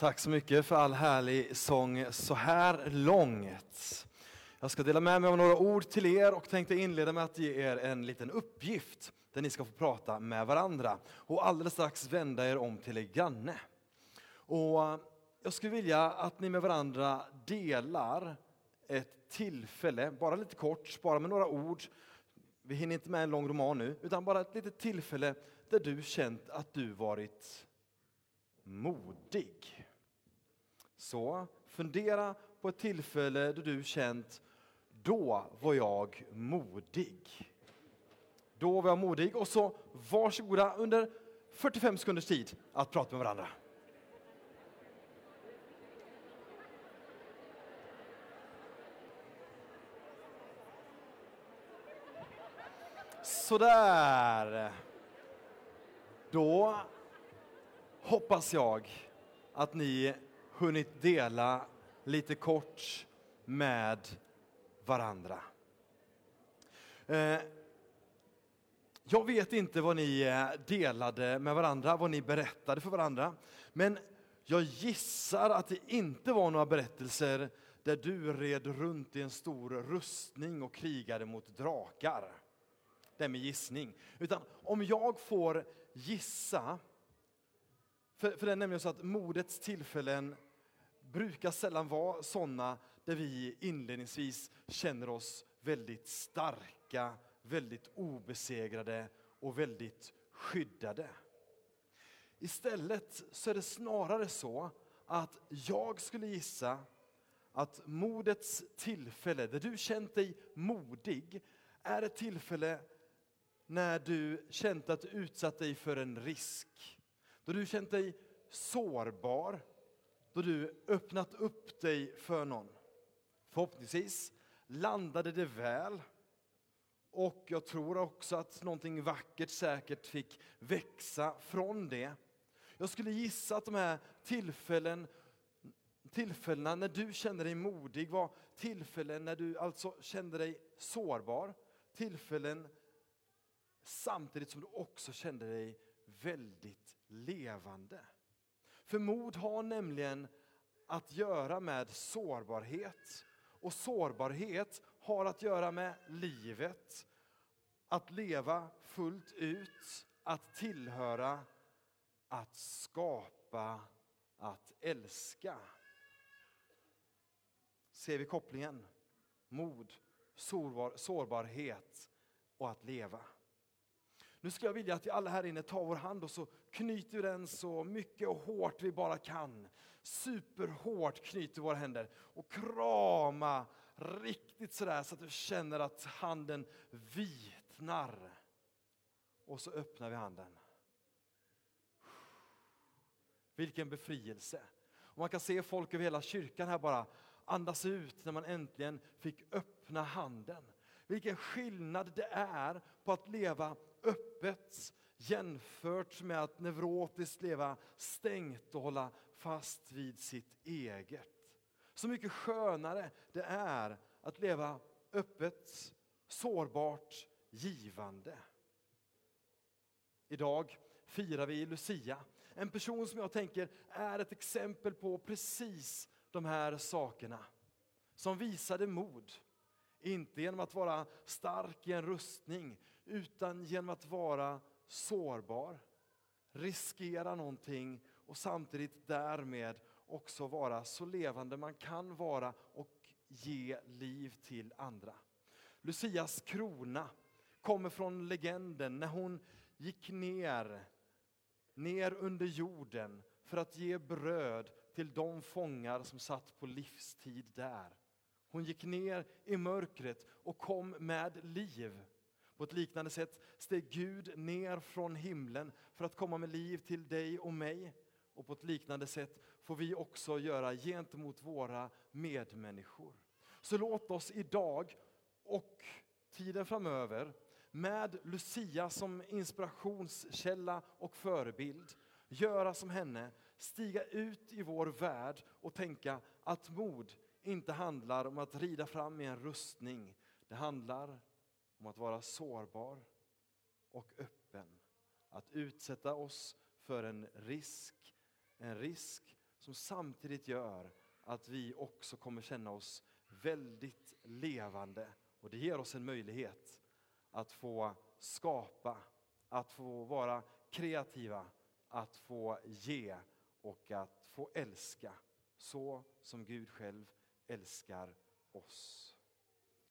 Tack så mycket för all härlig sång så här långt. Jag ska dela med mig av några ord till er och tänkte inleda med att ge er en liten uppgift där ni ska få prata med varandra och alldeles strax vända er om till er granne. Och eh, jag skulle vilja att ni med varandra delar ett tillfälle, bara lite kort, bara med några ord. Vi hinner inte med en lång roman nu, utan bara ett litet tillfälle där du känt att du varit modig. Så fundera på ett tillfälle då du känt, då var jag modig. Då var jag modig och så varsågoda under 45 sekunders tid att prata med varandra. Sådär. Då hoppas jag att ni hunnit dela lite kort med varandra. Eh, jag vet inte vad ni eh, delade med varandra, vad ni berättade för varandra. Men jag gissar att det inte var några berättelser där du red runt i en stor rustning och krigade mot drakar. Det är med gissning. Utan om jag får gissa, för, för det är nämligen så att modets tillfällen brukar sällan vara sådana där vi inledningsvis känner oss väldigt starka, väldigt obesegrade och väldigt skyddade. Istället så är det snarare så att jag skulle gissa att modets tillfälle, där du känt dig modig, är ett tillfälle när du känt att du utsatt dig för en risk. Då du känt dig sårbar, då du öppnat upp dig för någon. Förhoppningsvis landade det väl. Och jag tror också att någonting vackert säkert fick växa från det. Jag skulle gissa att de här tillfällen, tillfällena när du kände dig modig var tillfällen när du alltså kände dig sårbar. Tillfällen samtidigt som du också kände dig väldigt levande. För mod har nämligen att göra med sårbarhet. Och sårbarhet har att göra med livet. Att leva fullt ut, att tillhöra, att skapa, att älska. Ser vi kopplingen? Mod, sårbar, sårbarhet och att leva. Nu skulle jag vilja att vi alla här inne tar vår hand och så knyter vi den så mycket och hårt vi bara kan. Superhårt knyter våra händer och krama riktigt sådär så att du känner att handen vitnar. Och så öppnar vi handen. Vilken befrielse! Och man kan se folk över hela kyrkan här bara andas ut när man äntligen fick öppna handen. Vilken skillnad det är på att leva öppet jämfört med att neurotiskt leva stängt och hålla fast vid sitt eget. Så mycket skönare det är att leva öppet, sårbart, givande. Idag firar vi Lucia, en person som jag tänker är ett exempel på precis de här sakerna. Som visade mod, inte genom att vara stark i en rustning, utan genom att vara sårbar, riskera någonting och samtidigt därmed också vara så levande man kan vara och ge liv till andra. Lucias krona kommer från legenden när hon gick ner, ner under jorden för att ge bröd till de fångar som satt på livstid där. Hon gick ner i mörkret och kom med liv. På ett liknande sätt steg Gud ner från himlen för att komma med liv till dig och mig. Och på ett liknande sätt får vi också göra gentemot våra medmänniskor. Så låt oss idag och tiden framöver med Lucia som inspirationskälla och förebild göra som henne, stiga ut i vår värld och tänka att mod inte handlar om att rida fram i en rustning. Det handlar om att vara sårbar och öppen. Att utsätta oss för en risk, en risk som samtidigt gör att vi också kommer känna oss väldigt levande. Och det ger oss en möjlighet att få skapa, att få vara kreativa, att få ge och att få älska så som Gud själv älskar oss.